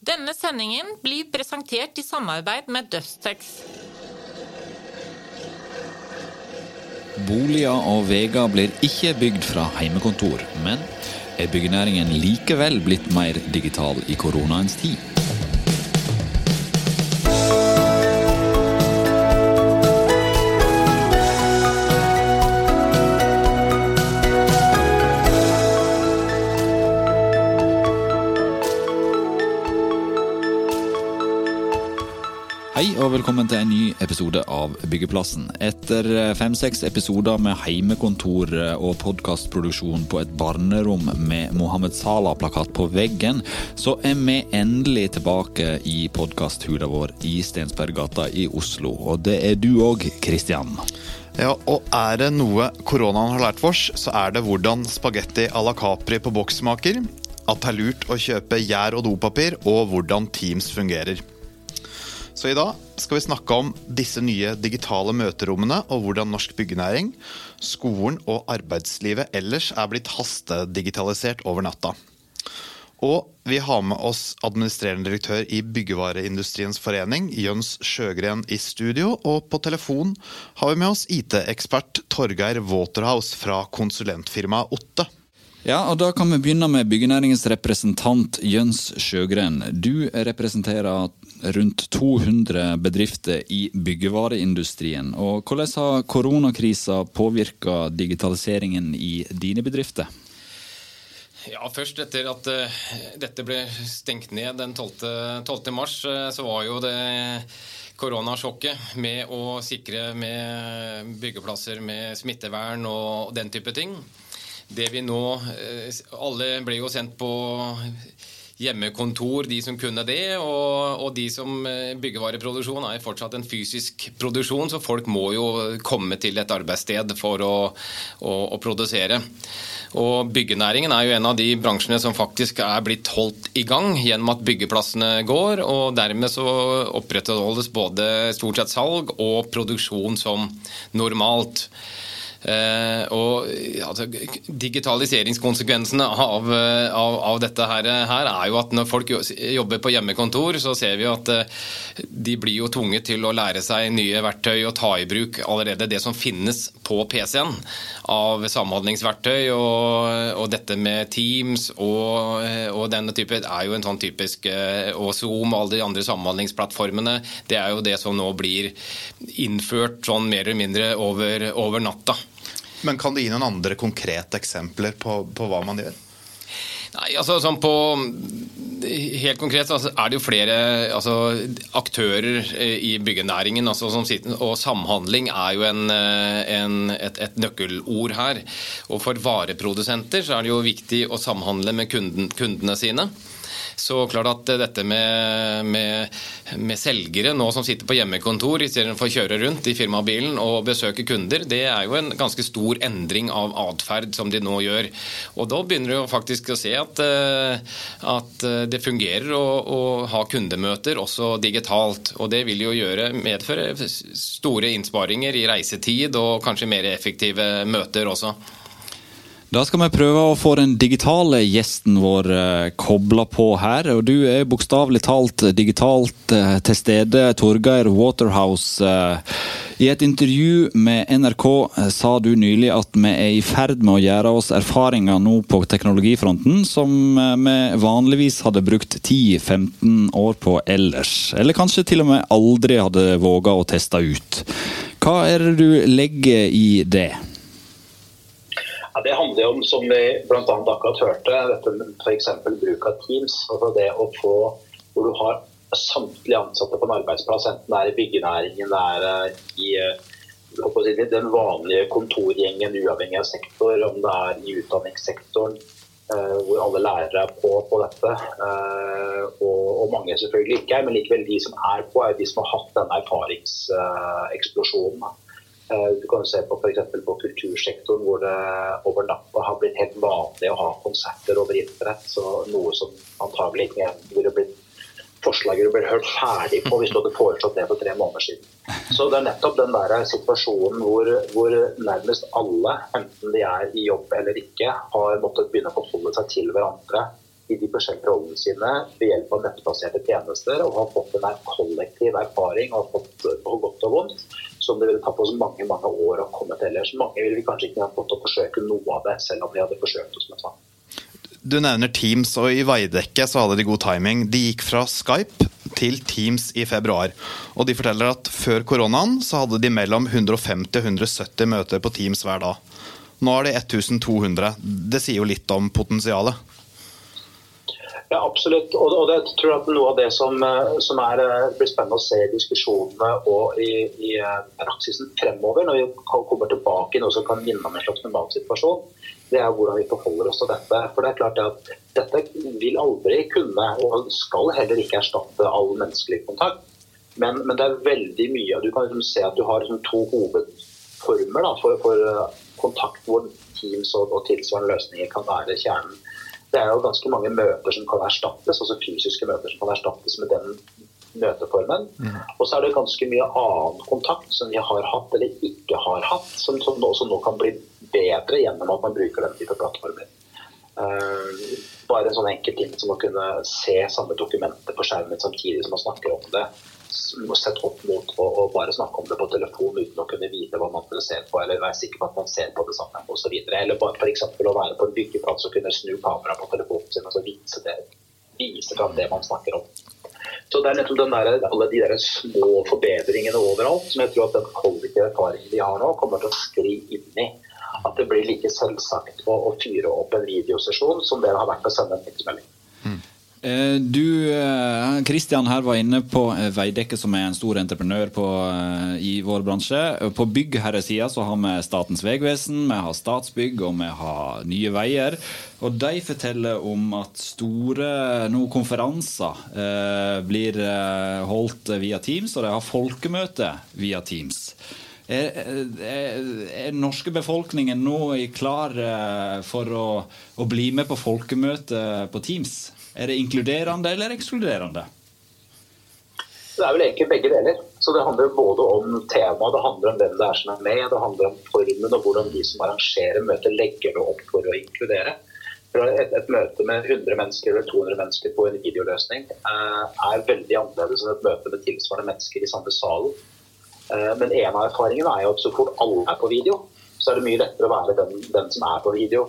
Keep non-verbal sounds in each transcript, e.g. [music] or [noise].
Denne sendingen blir presentert i samarbeid med Dusttex. Boliger og veier blir ikke bygd fra heimekontor, men er byggenæringen likevel blitt mer digital i koronaens tid? Og velkommen til en ny episode av Byggeplassen. Etter fem-seks episoder med heimekontor og podkastproduksjon på et barnerom med Mohammed Salah-plakat på veggen, så er vi endelig tilbake i podkasthula vår i Stensberggata i Oslo. Og det er du òg, Kristian. Ja, og er det noe koronaen har lært oss, så er det hvordan spagetti à la Capri på boks smaker, at det er lurt å kjøpe gjær og dopapir, og hvordan Teams fungerer. Så i dag skal vi snakke om disse nye digitale møterommene og hvordan norsk byggenæring, skolen og arbeidslivet ellers er blitt hastedigitalisert over natta. Og vi har med oss administrerende direktør i Byggevareindustriens forening, Jøns Sjøgren, i studio. Og på telefon har vi med oss IT-ekspert Torgeir Waterhouse fra konsulentfirmaet Otte. Ja, og Da kan vi begynne med byggenæringens representant Jøns Sjøgren. Du representerer rundt 200 bedrifter i byggevareindustrien. Og Hvordan har koronakrisa påvirka digitaliseringen i dine bedrifter? Ja, Først etter at uh, dette ble stengt ned den 12. 12. mars, uh, så var jo det koronasjokket med å sikre med byggeplasser med smittevern og den type ting det vi nå eh, Alle ble jo sendt på hjemmekontor, de som kunne det. Og, og de som eh, byggevareproduksjon er fortsatt en fysisk produksjon, så folk må jo komme til et arbeidssted for å, å, å produsere. Og Byggenæringen er jo en av de bransjene som faktisk er blitt holdt i gang gjennom at byggeplassene går. og Dermed så opprettholdes både stort sett salg og produksjon som normalt. Eh, og altså, Digitaliseringskonsekvensene av, av, av dette her, her, er jo at når folk jobber på hjemmekontor, så ser vi at eh, de blir jo tvunget til å lære seg nye verktøy og ta i bruk allerede det som finnes på PC-en av samhandlingsverktøy. Og, og, dette med Teams og, og, denne type er jo en sånn typisk eh, Og Zoom og alle de andre samhandlingsplattformene. Det er jo det som nå blir innført sånn mer eller mindre over, over natta. Men kan du gi noen andre konkrete eksempler på, på hva man gjør? Nei, altså sånn på Helt konkret altså, er det jo flere altså, aktører eh, i byggenæringen. Altså, sitter, og samhandling er jo en, eh, en, et, et, nøkkelord her. Og for vareprodusenter så er det jo viktig å samhandle med kunden, kundene sine. Så klart at dette med, med, med selgere nå som sitter på hjemmekontor istedenfor å kjøre rundt i firmabilen og besøke kunder, det er jo en ganske stor endring av atferd som de nå gjør. Og da begynner du faktisk å se at, eh, at det fungerer å, å, ha kundemøter også digitalt. Og det vil jo gjøre, medføre store innsparinger i reisetid og kanskje mer effektive møter også. Da skal vi prøve å få den digitale gjesten vår eh, kobla på her. Og du er bokstavelig talt digitalt eh, til stede, Torgeir Waterhouse. Eh, I et intervju med NRK sa du nylig at vi er i ferd med å gjøre oss erfaringer nå på teknologifronten som vi vanligvis hadde brukt 10-15 år på ellers. Eller kanskje til og med aldri hadde våga å teste ut. Hva er det du legger i det? Ja, det handler jo om, som vi bl.a. akkurat hørte, dette med f.eks. bruk av Teams. altså det å få Hvor du har samtlige ansatte på en arbeidsplass, enten det er i byggenæringen, det er eh, i eh, den vanlige kontorgjengen, uavhengig av sektor, om det er i utdanningssektoren, eh, hvor alle lærere er på, på dette. Og, og, mange selvfølgelig ikke er, men likevel de som er på, er de som har hatt denne erfaringseksplosjonen. Eh, du kan se på f.eks. på kultursektoren, hvor det over natta har blitt helt vanlig å ha konserter over internett. Så noe som antagelig ikke ville blitt forslaget du ble hørt ferdig på hvis du hadde foreslått det for tre måneder siden. Så det er nettopp den der situasjonen hvor, hvor nærmest alle, enten de er i jobb eller ikke, har måttet begynne å forholde seg til hverandre i de forskjellige rollene sine ved hjelp av nettbaserte tjenester og har fått en kollektiv erfaring og har fått på godt og vondt som det ville tatt oss mange mange år å komme til ellers. Mange ville vi kanskje ikke fått å forsøke noe av det, selv om vi hadde forsøkt oss med tvang. Du nevner Teams, og i Veidekke så hadde de god timing. De gikk fra Skype til Teams i februar. Og de forteller at før koronaen så hadde de mellom 150 og 170 møter på Teams hver dag. Nå er det 1200. Det sier jo litt om potensialet. Ja, absolutt. Og, og det tror jeg at noe av det som, eh, som er, eh, blir spennende å se i diskusjonene og i, i eh, praksisen fremover, når vi kommer tilbake i noe som kan minne om en slags normalsituasjon, det er hvordan vi forholder oss til dette. For det er klart at Dette vil aldri kunne, og skal heller ikke erstatte all menneskelig kontakt. Men, men det er veldig mye. Du kan liksom se at du har liksom to hovedformer da, for, for, kontakt hvor Teams og, og tilsvarende løsninger kan være kjernen det er jo ganske mange møter som kan erstattes, altså fysiske møter som kan erstattes med den møteformen. Mm. Og så er det ganske mye annen kontakt som vi har hatt eller ikke har hatt, som, som også nå kan bli bedre gjennom at man bruker den type plattformer. Uh, bare en sånn enkel ting som å kunne se samme dokumenter på skjermen samtidig som man snakker om det sett opp mot å, å, bare snakke om det på telefon uten å kunne vite hva man ser på, eller være sikker på at man ser på det samme osv. Eller f.eks. å være på en byggeplass og kunne snu kameraet på telefonen sin og så vise, det, vise fram det man snakker om. Så det er nettopp der, alle de der små forbedringene overalt som jeg tror at den kollektive erfaringen vi har nå, kommer til å skli inn i. At det blir like selvsagt å, å fyre opp en videosesjon som det har vært å sende en tekstmelding. Eh, du, Kristian eh, her var inne på eh, Veidekke, som er en stor entreprenør på, i vår bransje. På byggherresida så har vi Statens vegvesen, vi har Statsbygg og vi har Nye Veier. Og de forteller om at store no, konferanser eh, blir holdt via Teams, og de har folkemøte via Teams. Er, er, er norske befolkningen nå klar for å, å bli med på folkemøte på Teams? Er det inkluderende eller ekskluderende? Det er vel egentlig begge deler. Så Det handler både om temaet, det handler om hvem det er som er med, det handler om formen og hvordan de som arrangerer møtet legger det opp for å inkludere. Et, et, møte med 100 mennesker eller 200 mennesker på en videoløsning eh, er veldig annerledes enn et møte med tilsvarende mennesker i samme salen. Eh, men en av erfaringene er jo at så fort alle er på video, så er det mye lettere å være den, den som er på video.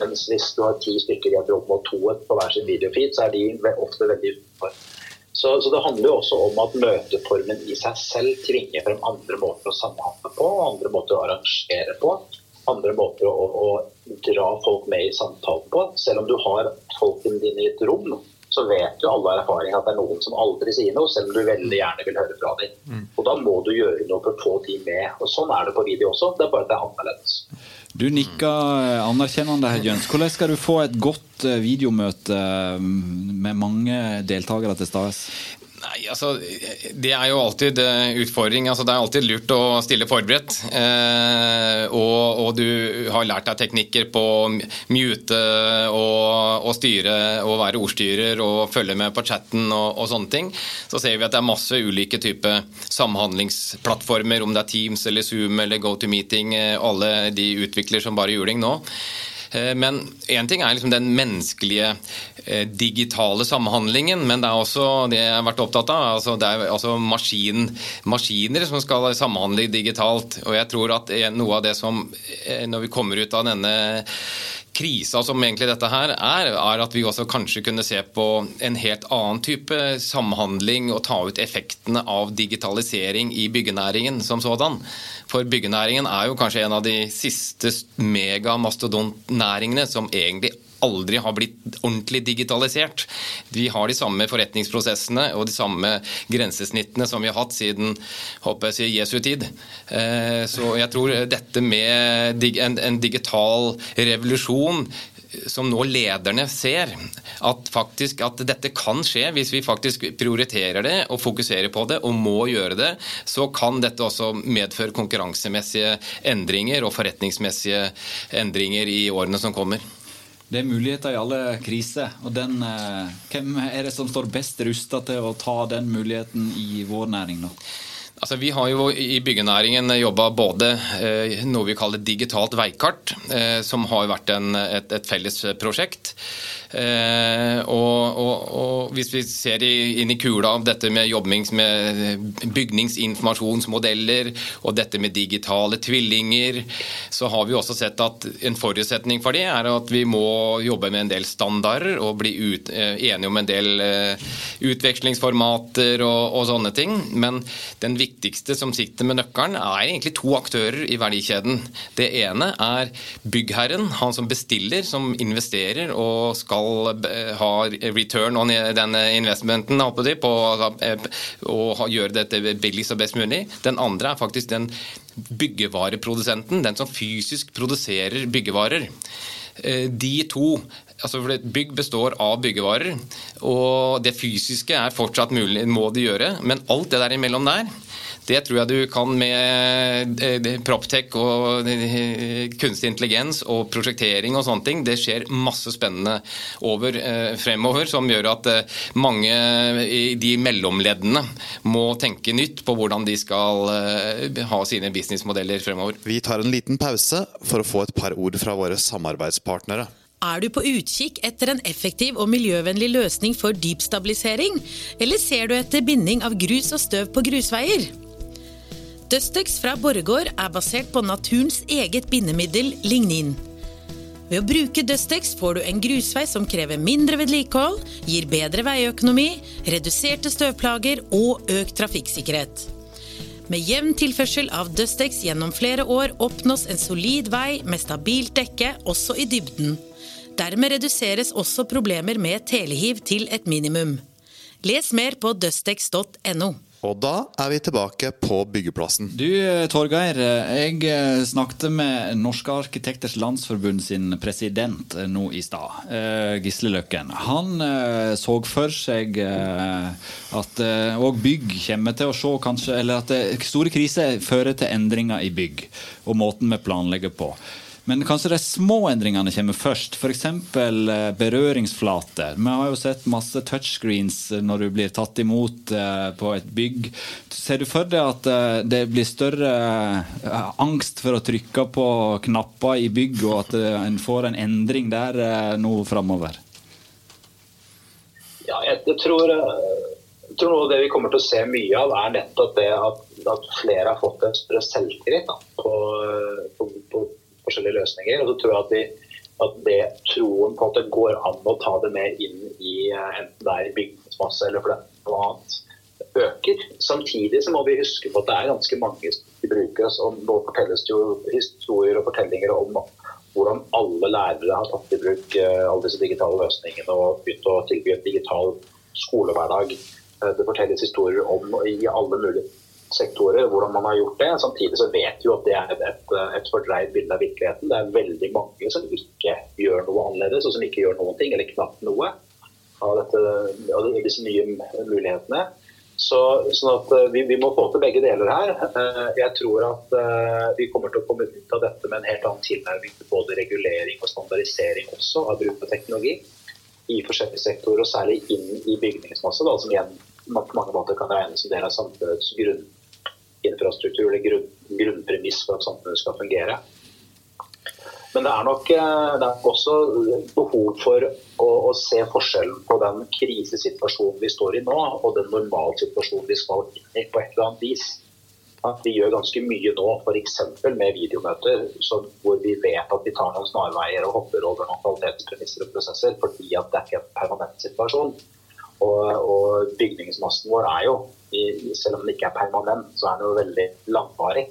Mens hvis du har ti stykker i et rom og to på hver sin videofeed, så er de ofte veldig utenfor. Så, så, det handler jo også om at møteformen i seg selv tvinger frem andre måter å samhandle på, andre måter å arrangere på, andre måter å, å dra folk med i samtalen på. Selv om du har folkene dine i et rom, så vet jo alle erfaring at det er noen som aldri sier noe, selv om du veldig gjerne vil høre fra dem. Mm. Og da må du gjøre noe for å få de med. Og Sånn er det på video også, det er bare at det er annerledes. Du nikker anerkjennende, Jøns. Hvordan skal du få et godt eh, videomøte mm, med mange deltakere til stede? Nei, altså, Det er jo alltid uh, utfordring. Altså, det er alltid lurt å stille forberedt. Eh, og, og, du har lært deg teknikker på å mute og, og, styre og være ordstyrer og følge med på chatten og, og, sånne ting. Så ser vi at det er masse ulike typer samhandlingsplattformer, om det er Teams eller Zoom eller GoToMeeting. Alle de utvikler som bare juling nå. Eh, men én ting er liksom den menneskelige eh, digitale samhandlingen, men det er også det jeg har vært opptatt av. Altså det er altså maskin, maskiner som skal samhandle digitalt. Og jeg tror at noe av det som, eh, når vi kommer ut av denne krisa som egentlig dette her er, er at vi også kanskje kunne se på en helt annen type samhandling og ta ut effektene av digitalisering i byggenæringen som sådan. For byggenæringen er jo kanskje en av de siste megamastodontnæringene som egentlig aldri har blitt ordentlig digitalisert. Vi har de samme forretningsprosessene og de samme grensesnittene som vi har hatt siden håper jeg, Jesu tid. Eh, så jeg tror dette med en digital revolusjon som nå lederne ser, at, faktisk, at dette kan skje hvis vi faktisk prioriterer det og fokuserer på det og må gjøre det, så kan dette også medføre konkurransemessige endringer og forretningsmessige endringer i årene som kommer. Det er muligheter i alle kriser. og den, eh, Hvem er det som står best rusta til å ta den muligheten i vår næring nå? Altså, vi har jo i byggenæringen jobba både eh, noe vi kaller digitalt veikart, eh, som har vært en, et, et felles prosjekt. Eh, og, og, og, hvis vi ser inn i kula av dette med jobbing med bygningsinformasjonsmodeller og dette med digitale tvillinger, så har vi også sett at en forutsetning for det er at vi må jobbe med en del standarder og bli ut, eh, enige om en del eh, utvekslingsformater og, og sånne ting. Men den viktigste som sitter med nøkkelen, er egentlig to aktører i verdikjeden. Det ene er byggherren, han som bestiller, som investerer og skal eh, ha return on den investmenten på å gjøre dette billigst og best mulig. Den andre er faktisk den byggevareprodusenten, den som fysisk produserer byggevarer. Eh, de to altså for et Bygg består av byggevarer, og det fysiske er fortsatt mulig, må de gjøre. Men alt det der imellom der, det tror jeg du kan med eh, Proptech og eh, kunstig intelligens og prosjektering og sånne ting. Det skjer masse spennende over eh, fremover som gjør at mange i de mellomleddene må tenke nytt på hvordan de skal ha sine businessmodeller fremover. Vi tar en liten pause for å få et par ord fra våre samarbeidspartnere. Er du på utkikk etter en effektiv og miljøvennlig løsning for dypstabilisering, eller ser du etter binding av grus og støv på grusveier? Dustex fra Borregaard er basert på naturens eget bindemiddel lignin. Ved å bruke Dustex får du en grusvei som krever mindre vedlikehold, gir bedre veiøkonomi, reduserte støvplager og økt trafikksikkerhet. Med jevn tilførsel av Dustex gjennom flere år oppnås en solid vei med stabilt dekke også i dybden. Dermed reduseres også problemer med telehiv til et minimum. Les mer på dustex.no. Og da er vi tilbake på byggeplassen. Du Torgeir, jeg eh, snakket med Norske arkitekters landsforbund sin president eh, nå i stad, eh, Gisle Løkken. Han så for seg at òg bygg kommer til å se kanskje, eller at store kriser fører til endringer i bygg og måten vi planlegger på. Men kanskje de små endringene kommer først. F.eks. Eh, berøringsflate. Vi har jo sett masse touchscreens eh, når du blir tatt imot eh, på et bygg. Ser du for deg at det blir større angst for å trykke på knapper i bygg, og at en får en endring der nå framover? Ja, jeg tror, jeg tror noe av det vi kommer til å se mye av, er nettopp det at, at flere har fått en større selvtillit på, forskjellige løsninger. Og så tror jeg at, vi, at det troen på at det går an å ta det med inn i eh, enten det er bygningsmasse eller for noe annet, øker. Samtidig så må vi huske på at det er ganske mange som bruker oss. og Nå fortelles det jo historier og fortellinger om hvordan alle lærere har tatt i bruk eh, alle disse digitale løsningene og begynt å tilby en digital skolehverdag. Eh, det fortelles historier om i alle mulige sektorer hvordan man har gjort det. Samtidig så vet vi jo at det er et, et fordreid bilde av virkeligheten. Det er veldig mange som ikke gjør noe annerledes, og som ikke gjør noen ting, eller knapt noe, av, dette, av disse nye mulighetene. Så, sånn at eh, vi, vi, må få til begge deler her. Eh, jeg tror at eh, vi kommer til å komme ut av dette med en helt annen tilnærming til både regulering og standardisering også av bruk av teknologi i forskjellige sektorer, og særlig inn i bygningsmasse, da, som igjen på mange måter kan regnes som del av samfunnets grunn, infrastruktur eller grunn, grunnpremiss for at samfunnet skal fungere. Men det er nok, eh, det er også behov for å, å, se forskjellen på den krisesituasjonen vi står i nå, og den normalsituasjonen vi skal inn i på et eller annet vis. At vi gjør ganske mye nå, f.eks. med videomøter, hvor vi vet at vi tar noen snarveier og hopper over noen kvalitetspremisser og prosesser, fordi at det er ikke en permanent situasjon. Og, og bygningsmassen vår er jo selv om den ikke er permanent, så er den jo veldig langvarig.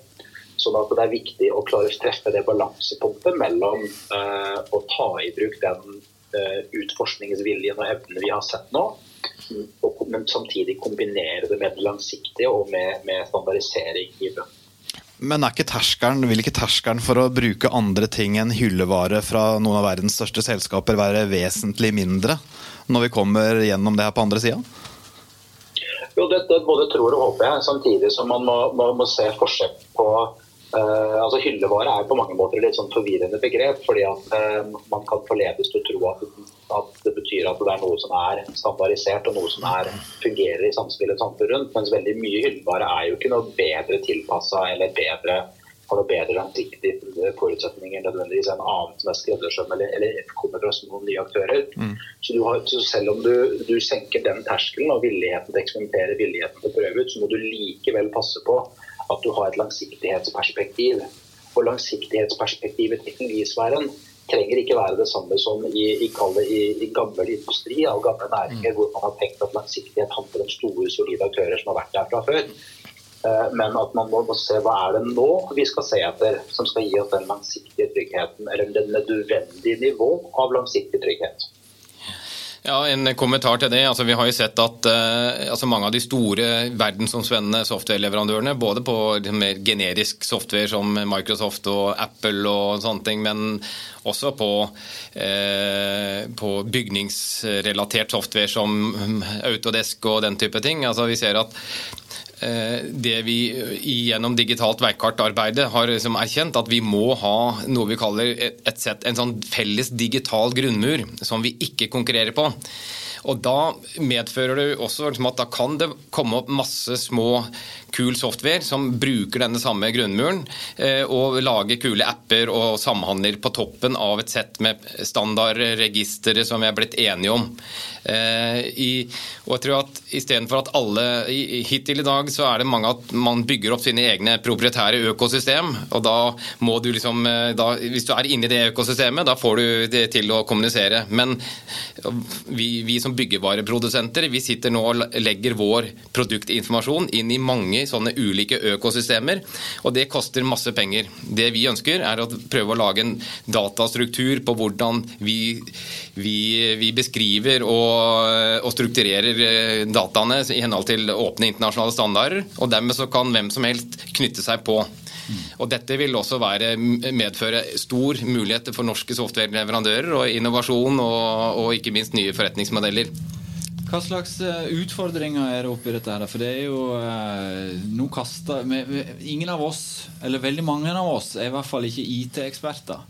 Sånn at det er viktig å klare å treffe det balansepunktet mellom eh, å ta i bruk den eh, utforskningsviljen og evnen vi har sett nå, og, men samtidig kombinere det med det langsiktige og med, med standardisering i bunnen. Men er ikke terskelen, vil ikke terskelen for å bruke andre ting enn hyllevare fra noen av verdens største selskaper være vesentlig mindre når vi kommer gjennom det her på andre sida? Jo, det, det, både tror og håper jeg, samtidig som man må, må, må se forskjell på uh, altså Hyllevare er på mange måter et litt sånn forvirrende begrep. fordi at uh, Man kan forledes til å tro at, at, det betyr at det er noe som er standardisert og noe som er, fungerer i samspillet samfunn rundt. Mens veldig mye hyllevare er jo ikke noe bedre tilpassa eller bedre har noe bedre langsiktige forutsetninger nødvendigvis enn annet som er skreddersøm eller, eller kommer fra noen nye aktører. Mm. Så, har, så, selv om du, du, senker den terskelen og villigheten til å eksperimentere, villigheten til å prøve ut, så må du likevel passe på at du har et langsiktighetsperspektiv. Og langsiktighetsperspektivet i teknologisfæren trenger ikke være det samme som i, i, i, i gammel industri og gamle næringer, mm. hvor man har tenkt at langsiktighet handler om store, solide aktører som har vært der fra før. Eh, men at man må, se hva er det nå vi skal se etter, som skal gi oss den langsiktige tryggheten, eller det nødvendige nivå av langsiktig trygghet. Ja, En kommentar til det. Altså, vi har jo sett at uh, altså, mange av de store verdensomspennende softwareleverandørene, både på mer generisk software som Microsoft og Apple og sånne ting, men også på, uh, på bygningsrelatert software som Autodesk og den type ting. Altså, vi ser at det vi gjennom digitalt veikartarbeidet har liksom erkjent, at vi må ha noe vi kaller et sett, en sånn felles digital grunnmur som vi ikke konkurrerer på. Og Da medfører det også liksom at da kan det komme opp masse små kul software som bruker denne samme grunnmuren, eh, og lager kule apper og samhandler på toppen av et sett med standardregistre som vi er blitt enige om. Eh, I, og jeg tror at Istedenfor at alle Hittil i dag så er det mange at man bygger opp sine egne proprietære økosystem. og da må du liksom, eh, da, Hvis du er inne i det økosystemet, da får du det til å kommunisere. Men vi, vi som byggevareprodusenter vi sitter nå og legger vår produktinformasjon inn i mange sånne ulike økosystemer, og det koster masse penger. Det vi ønsker, er å prøve å lage en datastruktur på hvordan vi, vi, vi beskriver og, og, strukturerer eh, dataene i henhold til åpne internasjonale standarder, og dermed så kan hvem som helst knytte seg på. Og Dette vil også være, medføre stor mulighet for norske softwareleverandører og innovasjon og, og ikke minst nye forretningsmodeller. Hva slags eh, utfordringer er det oppi dette? her? For det er jo eh, Nå kaster Ingen av oss, eller veldig mange av oss, er i hvert fall ikke IT-eksperter.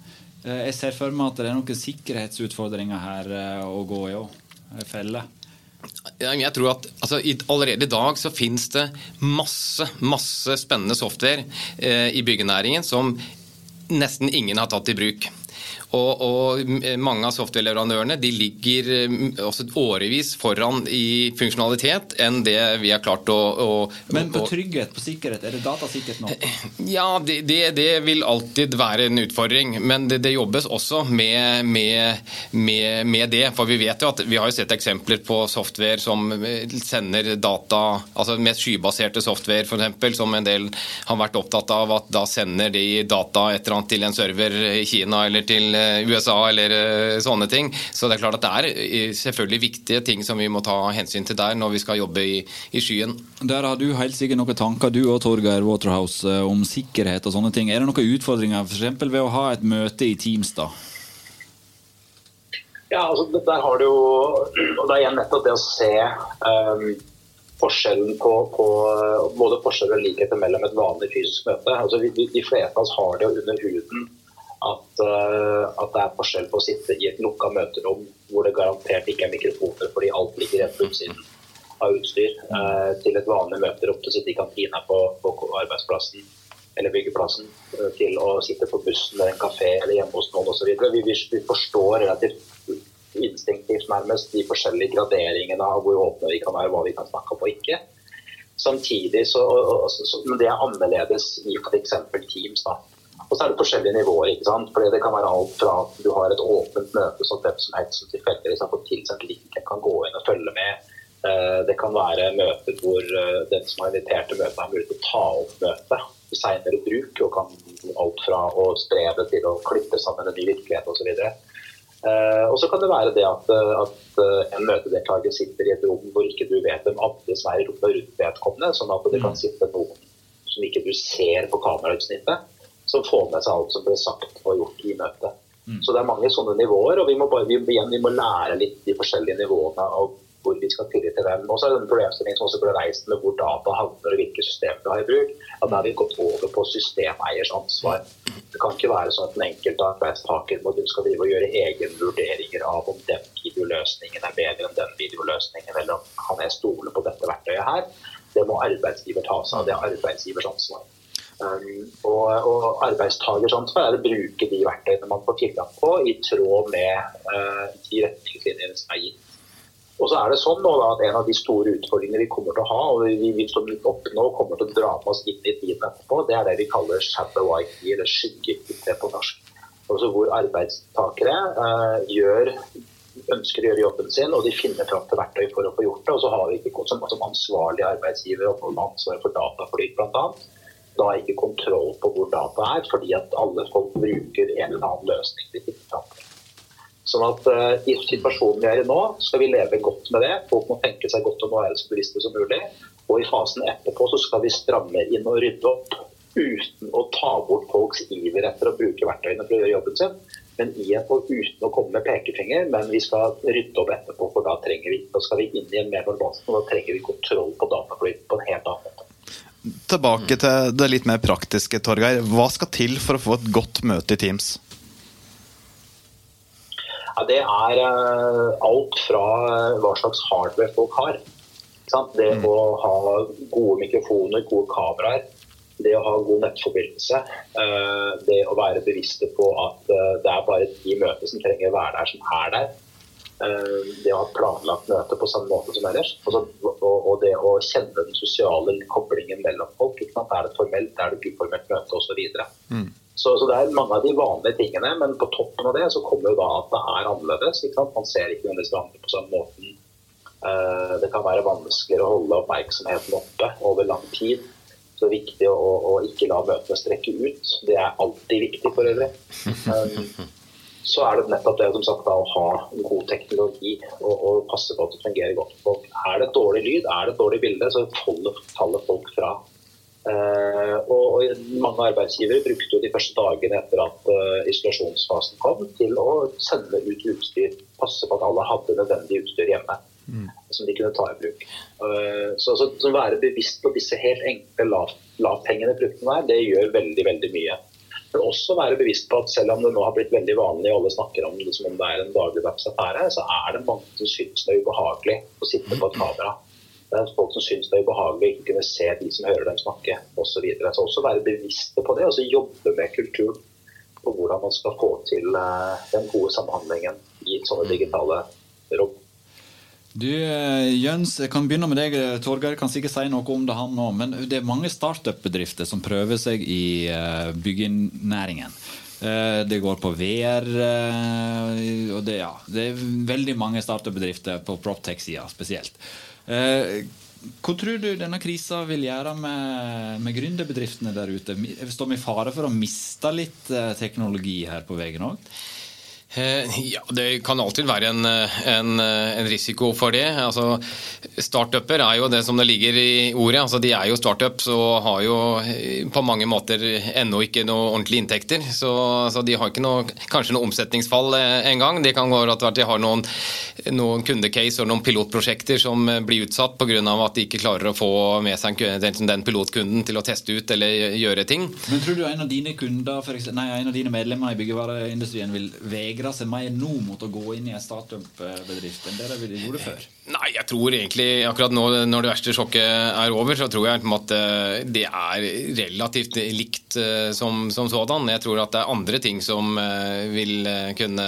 Eh, jeg ser for meg at det er noen sikkerhetsutfordringer her å gå i òg. Felle. Jeg tror at altså, Allerede i dag så finnes det masse masse spennende software eh, i byggenæringen som nesten ingen har tatt i bruk. Og, og, mange av software-leverandørene de ligger mm, også årevis foran i funksjonalitet enn det vi har klart å, å Men på trygghet, på sikkerhet, er det datasikkert nå? [clears throat] Ja, det, det, det, vil alltid være en utfordring. Men det, det jobbes også med, med, med, med, det. For vi vet jo at vi har jo sett eksempler på software som sender data, altså med skybaserte software f.eks., som en del har vært opptatt av at da sender de data et eller annet til en server i Kina eller til Eh, USA eller eh, sånne ting. Så det er klart at det er eh, selvfølgelig viktige ting som vi må ta hensyn til der når vi skal jobbe i, i skyen. Der har du helt sikkert noen tanker, du og Torgeir Waterhouse, om sikkerhet og sånne ting. Er det noen utfordringer f.eks. ved å ha et møte i Teams, da? Ja, altså der har du jo og Det er igjen nettopp det å se um, forskjellen på, på, både forskjell og likheter mellom et vanlig fysisk møte. Altså, vi, de fleste av oss har det jo under huden at, uh, at, det er forskjell på å sitte i et lukka møterom hvor det garantert ikke er mikrofoner fordi alt ligger rett på utsiden av utstyr, uh, til et vanlig møterom til å sitte i kantina på, på arbeidsplassen eller byggeplassen, uh, til å sitte på bussen eller en kafé eller hjemme hos noen osv. Vi, vi, forstår relativt instinktivt nærmest de forskjellige graderingene av hvor åpne vi kan være, hva vi kan snakke om og ikke. Samtidig så, så, Men det er annerledes i f.eks. Teams. da og så er det forskjellige nivåer. ikke sant? Fordi Det kan være alt fra at du har et åpent møte som hvem som helst som tilfeldigvis har fått tilsendt linken, kan gå inn og følge med. Eh, det kan være møter hvor eh, den som har invitert til møtet, har mulighet til å ta opp møtet i senere bruk. og kan Alt fra å spre det til å klippe sammen en ny virkelighet osv. Uh, og så kan det være det at, at en møtedeltaker sitter i et rom hvor ikke du vet hvem andre som er i rommet rundt vedkommende, sånn at det kan mm. sitte noen som ikke du ser på kamerautsnittet som får med seg alt som ble sagt og gjort i møtet. Mm. Så det er mange sånne nivåer, og vi må, bare, vi, igjen, vi må lære litt de forskjellige nivåene av hvor vi skal tillit til dem. Og så er det en problemstilling som også ble reist med hvor data havner og hvilke systemer vi har i bruk. at Da har vi gått over på systemeiers ansvar. Det kan ikke være sånn at den enkelte arbeidstaker må skal drive og gjøre egne vurderinger av om den videoløsningen er bedre enn den videoløsningen, eller om kan jeg stole på dette verktøyet her. Det må arbeidsgiver ta seg av. Det er arbeidsgivers ansvar. Um, og, og arbeidstakers ansvar er å bruke de verktøyene man får tilgang på, i tråd med uh, de retningslinjene som er gitt. Og så er det sånn nå da, at En av de store utfordringene vi kommer til å ha, og vi, vi står midt oppe nå kommer til å dra med oss inn i tiden etterpå, det er det vi kaller shadow IT, eller skygge-IT på norsk. Altså Hvor arbeidstakere uh, gjør ønsker å gjøre jobben sin, og de finner fram til verktøy for å få gjort det. Og så har vi ikke som, som ansvarlig arbeidsgiver og ansvar for dataflyt bl.a. Da ikke kontroll på hvor data er, fordi at alle folk bruker en eller annen løsning. Sånn at uh, I situasjonen vi er i nå, skal vi leve godt med det. Folk må tenke seg godt om å være så bevisste som mulig. Og i fasen etterpå så skal vi stramme inn og rydde opp uten å ta bort folks iver etter å bruke verktøyene for å gjøre jobben sin men i en, og uten å komme med pekefinger. Men vi skal rydde opp etterpå, for da trenger vi, da skal vi inn i en mer normal og da trenger vi kontroll på dataflyt på en helt annen måte. Tilbake til det litt mer praktiske, Torgeir. Hva skal til for å få et godt møte i Teams? Ja, det er uh, alt fra uh, hva slags hardware folk har. Det mm. å ha gode mikrofoner, gode kameraer det å ha god nettforbindelse, eh, det å være bevisste på at eh, det er bare de møter som trenger å være der, som er der. Eh, det å ha planlagt møte på samme måte som ellers. Og det å kjenne den sosiale koblingen mellom folk. Er det formelt, er det et uformelt møte osv. Så, mm. så, så det er mange av de vanlige tingene, men på toppen av det så kommer jo da at det er annerledes. Man ser ikke nødvendigvis hverandre på samme måten. Det kan være vanskeligere å holde oppmerksomheten oppe over lang tid. Så det er viktig å, å ikke la møtene strekke ut. Det er alltid viktig for øvrig. [laughs] Um, så er det nettopp det som sagt, da, å ha god teknologi og, og, passe på at det fungerer godt for folk. Er det dårlig lyd, er det dårlig bilde, så faller, folk fra. Uh, og, og, Mange arbeidsgivere brukte jo de første dagene etter at uh, isolasjonsfasen kom, til å sende ut utstyr. Passe på at alle hadde nødvendig utstyr hjemme mm. som de kunne ta i bruk. Uh, så, så, så være bevisst på disse helt enkle lav, lavthengende fruktene her, det gjør veldig, veldig mye. Men også være bevisst på at selv om det nå har blitt veldig vanlig, og alle snakker om det som om det er en dagligdags affære, så er det mange som syns det er ubehagelig å sitte på et kamera. Det er folk som syns det er ubehagelig å ikke kunne se de som hører dem snakke osv. Så, videre. så også være bevisste på det, og så jobbe med kulturen på hvordan man skal få til eh, den gode samhandlingen i sånne digitale rom. Du, eh, Jøns, jeg kan begynne med deg. Torgeir kan sikkert si noe om det, han nå. Men det er mange startup-bedrifter som prøver seg i uh, byggenæringen. Det går på VR. Og det, ja, det er veldig mange startup-bedrifter på Proptech-sida spesielt. hva tror du denne krisa vil gjøre med, med gründerbedriftene der ute? Står vi i fare for å miste litt teknologi her på veien òg? Eh, ja, Det kan alltid være en, en, en risiko for det. Altså, startuper er jo det som det ligger i ordet. Altså, de er jo startups og har jo eh, på mange måter ennå ikke noe ordentlige inntekter. Så, så de har ikke noe, kanskje noe omsetningsfall eh, engang. Det kan gå at de har noen, noen kundecase og noen pilotprosjekter som blir utsatt pga. at de ikke klarer å få med seg den pilotkunden til å teste ut eller gjøre ting. Men Tror du en av dine kunder, eksempel, nei, en av dine medlemmer i byggevareindustrien vil vegre vegrer seg mer nå mot å gå inn i en startup-bedrift enn det de gjorde før? Nei, jeg tror egentlig akkurat nå når det verste sjokket er over, så tror jeg at eh, det er relativt likt eh, som, som sådan. Jeg tror at det er andre ting som eh, vil kunne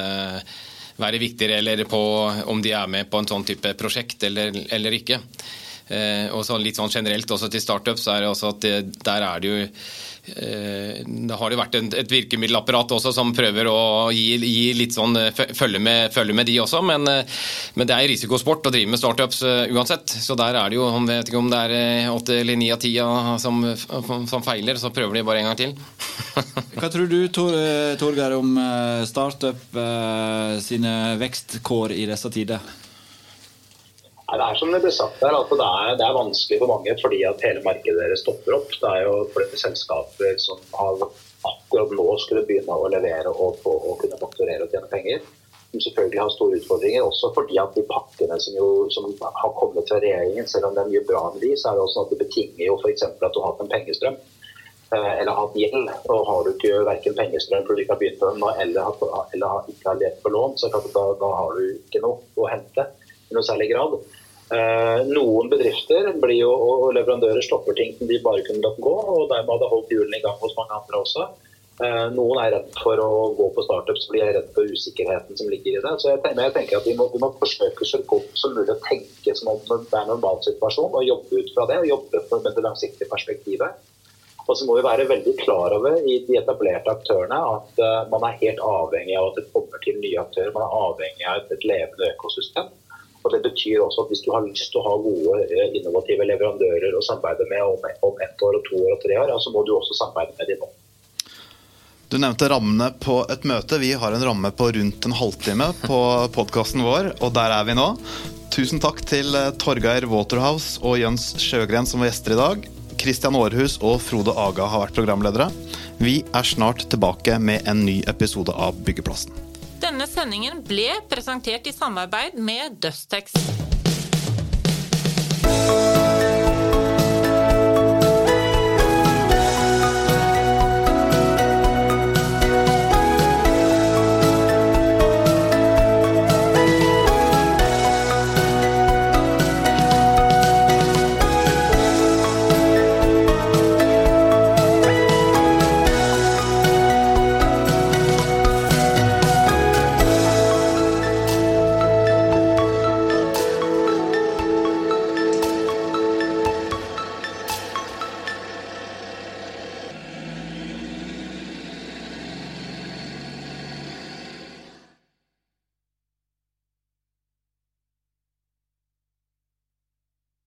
være viktigere, eller på om de er med på en sånn type prosjekt eller, eller ikke. Og så litt sånn generelt også til startups er det også at det, der er det jo Eh, det har jo vært et virkemiddelapparat også som prøver å gi, gi litt sånn eh, følge med, følge med, de også, men, eh, men, det er risikosport å drive med startups uansett. Så der er det jo, jeg vet ikke om det er åtte eller ni av ti som, som, feiler, så prøver de bare en gang til. [laughs] Hva tror du Torgeir, om startup sine vekstkår i disse tider? Det er som det ble sagt her, at det er, det er, vanskelig for mange fordi at hele markedet deres stopper opp. Det er jo flere selskaper som akkurat nå skulle begynne å levere og, på, og kunne fakturere og tjene penger. Som selvfølgelig har store utfordringer. Også fordi at de pakkene som, jo, som har kommet fra regjeringen, selv om det er mye bra med de, så er det også sånn at det betinger jo f.eks. at du har hatt en pengestrøm eh, eller hatt gjeld. Og har du ikke verken pengestrøm fordi du ikke har begynt på den, eller, eller ikke har levd på lån, så da, da, har du ikke noe å hente i noe særlig grad. Eh, noen bedrifter blir jo, og leverandører stopper ting som de bare kunne latt gå, og dermed hadde holdt hjulene i gang hos mange andre også. Eh, noen er redd for å gå på startups fordi de er redd for usikkerheten som ligger i det. Så jeg tenker, jeg tenker at vi må, vi må, forsøke så godt som mulig å tenke som om det er en normalsituasjon, og jobbe ut fra det. og Jobbe med det langsiktige perspektivet. Og så må vi være veldig klar over i de etablerte aktørene at uh, man er helt avhengig av at det kommer til nye aktører. Man er avhengig av et levende økosystem. Og Det betyr også at hvis du har lyst til å ha gode, eh, innovative leverandører å samarbeide med om, om ett år, og to år og tre år, ja, så må du også samarbeide med dem nå. Du nevnte rammene på et møte. Vi har en ramme på rundt en halvtime på podkasten vår, og der er vi nå. Tusen takk til eh, Torgeir Waterhouse og Jøns Sjøgren som var gjester i dag. Kristian Aarhus og Frode Aga har vært programledere. Vi er snart tilbake med en ny episode av Byggeplassen. Denne sendingen ble presentert i samarbeid med Døstex.